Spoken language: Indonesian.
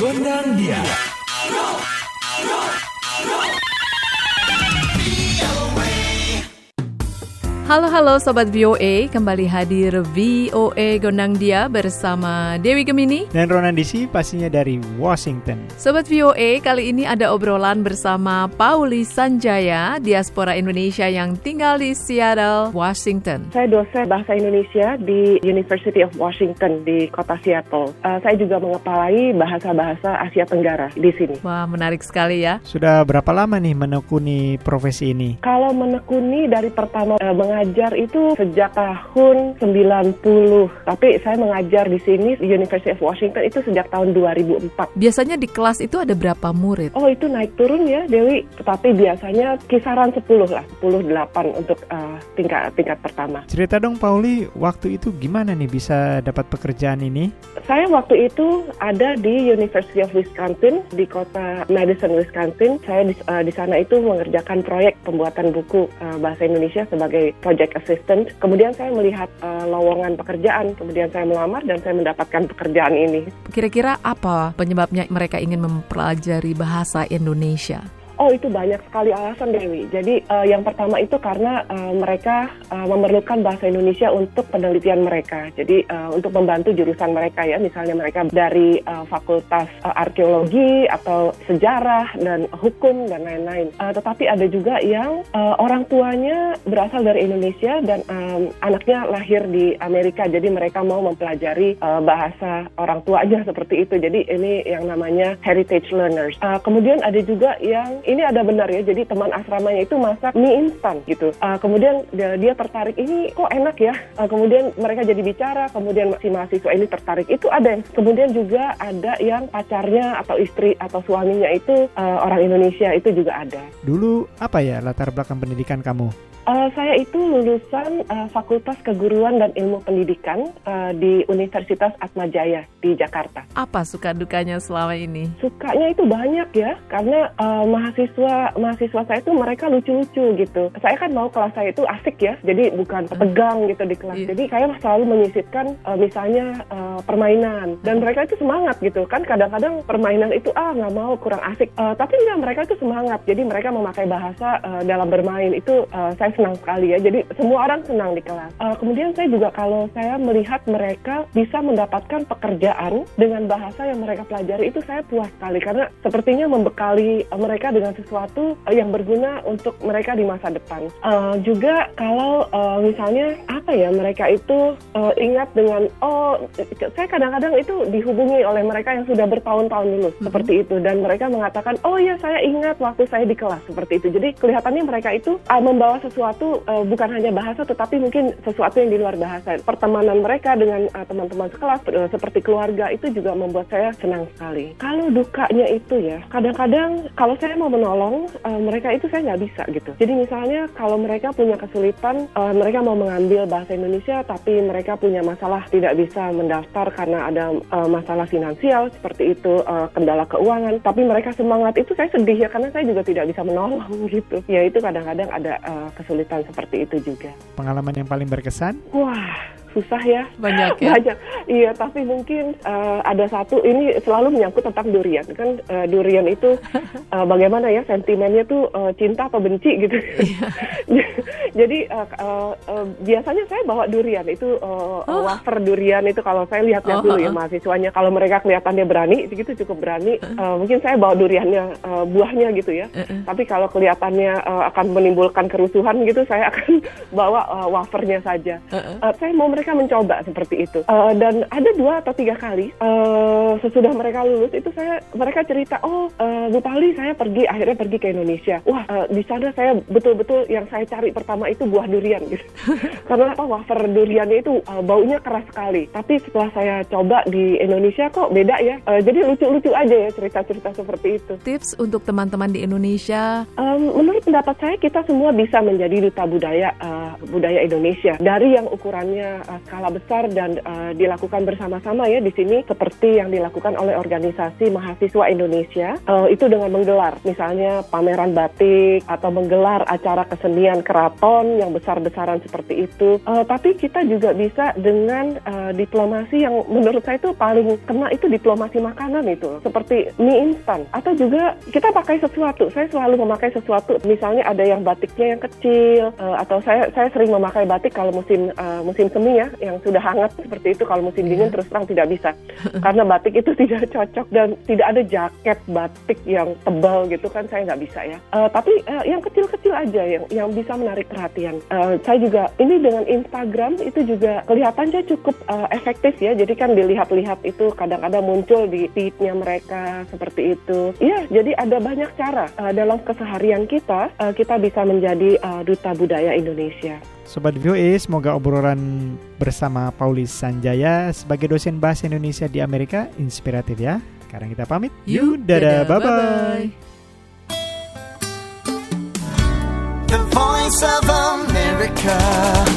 Gondang dia. Halo halo Sobat VOA, kembali hadir VOA Gondang Dia bersama Dewi Gemini. Dan Ronan DC pastinya dari Washington. Sobat VOA, kali ini ada obrolan bersama Pauli Sanjaya, diaspora Indonesia yang tinggal di Seattle, Washington. Saya dosen bahasa Indonesia di University of Washington di kota Seattle. Uh, saya juga mengepalai bahasa-bahasa Asia Tenggara di sini. Wah, menarik sekali ya. Sudah berapa lama nih menekuni profesi ini? Kalau menekuni dari pertama uh, mengajar itu sejak tahun 90. Tapi saya mengajar di sini di University of Washington itu sejak tahun 2004. Biasanya di kelas itu ada berapa murid? Oh, itu naik turun ya, Dewi. Tetapi biasanya kisaran 10 lah, 10 8 untuk uh, tingkat tingkat pertama. Cerita dong Pauli, waktu itu gimana nih bisa dapat pekerjaan ini? Saya waktu itu ada di University of Wisconsin di kota Madison, Wisconsin. Saya di, uh, di sana itu mengerjakan proyek pembuatan buku uh, bahasa Indonesia sebagai project assistant. Kemudian saya melihat uh, lowongan pekerjaan, kemudian saya melamar dan saya mendapatkan pekerjaan ini. Kira-kira apa penyebabnya mereka ingin mempelajari bahasa Indonesia? Oh itu banyak sekali alasan Dewi. Jadi uh, yang pertama itu karena uh, mereka uh, memerlukan bahasa Indonesia untuk penelitian mereka. Jadi uh, untuk membantu jurusan mereka ya, misalnya mereka dari uh, fakultas uh, arkeologi atau sejarah dan hukum dan lain-lain. Uh, tetapi ada juga yang uh, orang tuanya berasal dari Indonesia dan um, anaknya lahir di Amerika. Jadi mereka mau mempelajari uh, bahasa orang tua aja seperti itu. Jadi ini yang namanya heritage learners. Uh, kemudian ada juga yang ini ada benar ya. Jadi teman asramanya itu masak mie instan gitu. Uh, kemudian dia, dia tertarik ini kok enak ya. Uh, kemudian mereka jadi bicara. Kemudian si mahasiswa ini tertarik. Itu ada. Kemudian juga ada yang pacarnya atau istri atau suaminya itu uh, orang Indonesia itu juga ada. Dulu apa ya latar belakang pendidikan kamu? Uh, saya itu lulusan uh, Fakultas Keguruan dan Ilmu Pendidikan uh, di Universitas Atmajaya di Jakarta. Apa suka dukanya selama ini? Sukanya itu banyak ya, karena uh, mahasiswa mahasiswa saya itu mereka lucu-lucu gitu. Saya kan mau kelas saya itu asik ya, jadi bukan tegang gitu di kelas. Iya. Jadi saya selalu menyisipkan uh, misalnya uh, permainan dan mereka itu semangat gitu kan. Kadang-kadang permainan itu ah nggak mau kurang asik, uh, tapi enggak mereka itu semangat. Jadi mereka memakai bahasa uh, dalam bermain itu uh, saya senang sekali ya. Jadi semua orang senang di kelas. Uh, kemudian saya juga kalau saya melihat mereka bisa mendapatkan pekerjaan dengan bahasa yang mereka pelajari itu saya puas sekali karena sepertinya membekali uh, mereka dengan sesuatu uh, yang berguna untuk mereka di masa depan. Uh, juga kalau uh, misalnya apa ya mereka itu uh, ingat dengan oh saya kadang-kadang itu dihubungi oleh mereka yang sudah bertahun-tahun lulus Mhm. seperti itu dan mereka mengatakan oh ya saya ingat waktu saya di kelas seperti itu. Jadi kelihatannya mereka itu uh, membawa sesuatu uh, bukan hanya bahasa tetapi mungkin sesuatu yang di luar bahasa. Pertemanan mereka dengan uh, teman-teman sekelas uh, seperti keluarga itu juga membuat saya senang sekali. Kalau dukanya itu ya kadang-kadang kalau saya mau menolong uh, mereka itu saya nggak bisa gitu. Jadi misalnya kalau mereka punya kesulitan uh, mereka mau mengambil bahasa Indonesia tapi mereka punya masalah tidak bisa mendaftar karena ada uh, masalah finansial seperti itu uh, kendala keuangan tapi mereka semangat itu saya sedih ya karena saya juga tidak bisa menolong gitu. Ya itu kadang-kadang ada uh, kesulitan seperti itu juga. Pengalaman yang paling berkesan? Wah, susah ya. Banyak ya? Banyak. Iya, tapi mungkin uh, ada satu ini selalu menyangkut tentang durian. Kan uh, durian itu uh, bagaimana ya sentimennya tuh uh, cinta apa benci gitu. Jadi uh, uh, uh, biasanya saya bawa durian itu uh, Oh. wafer durian itu kalau saya lihat-lihat Oh, dulu ya oh. mahasiswanya kalau mereka kelihatannya berani gitu cukup berani uh, mungkin saya bawa duriannya uh, buahnya gitu ya. Uh-uh. Tapi kalau kelihatannya uh, akan menimbulkan kerusuhan gitu, saya akan bawa uh, wafernya saja. Uh-uh. Uh, saya mau mereka mencoba seperti itu. Uh, dan ada dua atau tiga kali uh, sesudah mereka lulus itu saya mereka cerita, oh uh, Bu Pali saya pergi akhirnya pergi ke Indonesia. Wah uh, di sana saya betul-betul yang saya cari pertama itu buah durian gitu. Karena apa wafer duriannya itu uh, baunya keras sekali. Tapi setelah saya coba di Indonesia kok beda ya. Uh, jadi lucu-lucu aja ya cerita-cerita seperti itu. Tips untuk teman-teman di Indonesia Um, menurut pendapat saya kita semua bisa menjadi duta budaya uh, budaya Indonesia dari yang ukurannya skala besar dan uh, dilakukan bersama-sama ya di sini seperti yang dilakukan oleh organisasi mahasiswa Indonesia uh, itu dengan menggelar misalnya pameran batik atau menggelar acara kesenian keraton yang besar-besaran seperti itu. Uh, tapi kita juga bisa dengan uh, diplomasi yang menurut saya itu paling kena itu diplomasi makanan itu seperti mie instan atau juga kita pakai sesuatu. Saya selalu memakai sesuatu misalnya ada yang batiknya yang kecil uh, atau saya saya sering memakai batik kalau musim uh, musim semi ya yang sudah hangat seperti itu kalau musim dingin terus terang tidak bisa karena batik itu tidak cocok dan tidak ada jaket batik yang tebal gitu kan saya nggak bisa ya. Uh, tapi uh, yang kecil-kecil aja yang yang bisa menarik perhatian. Uh, saya juga ini dengan Instagram itu juga kelihatannya cukup uh, efektif ya. Jadi kan dilihat-lihat itu kadang-kadang muncul di feednya mereka seperti itu. Iya, jadi ada banyak cara uh, dalam keseharian kita uh, kita bisa menjadi uh, duta budaya Indonesia. Sobat VOA, semoga obrolan bersama Paulis Sanjaya sebagai dosen bahasa Indonesia di Amerika inspiratif ya. Sekarang kita pamit. Yuk, dadah, bye-bye. The voice of America.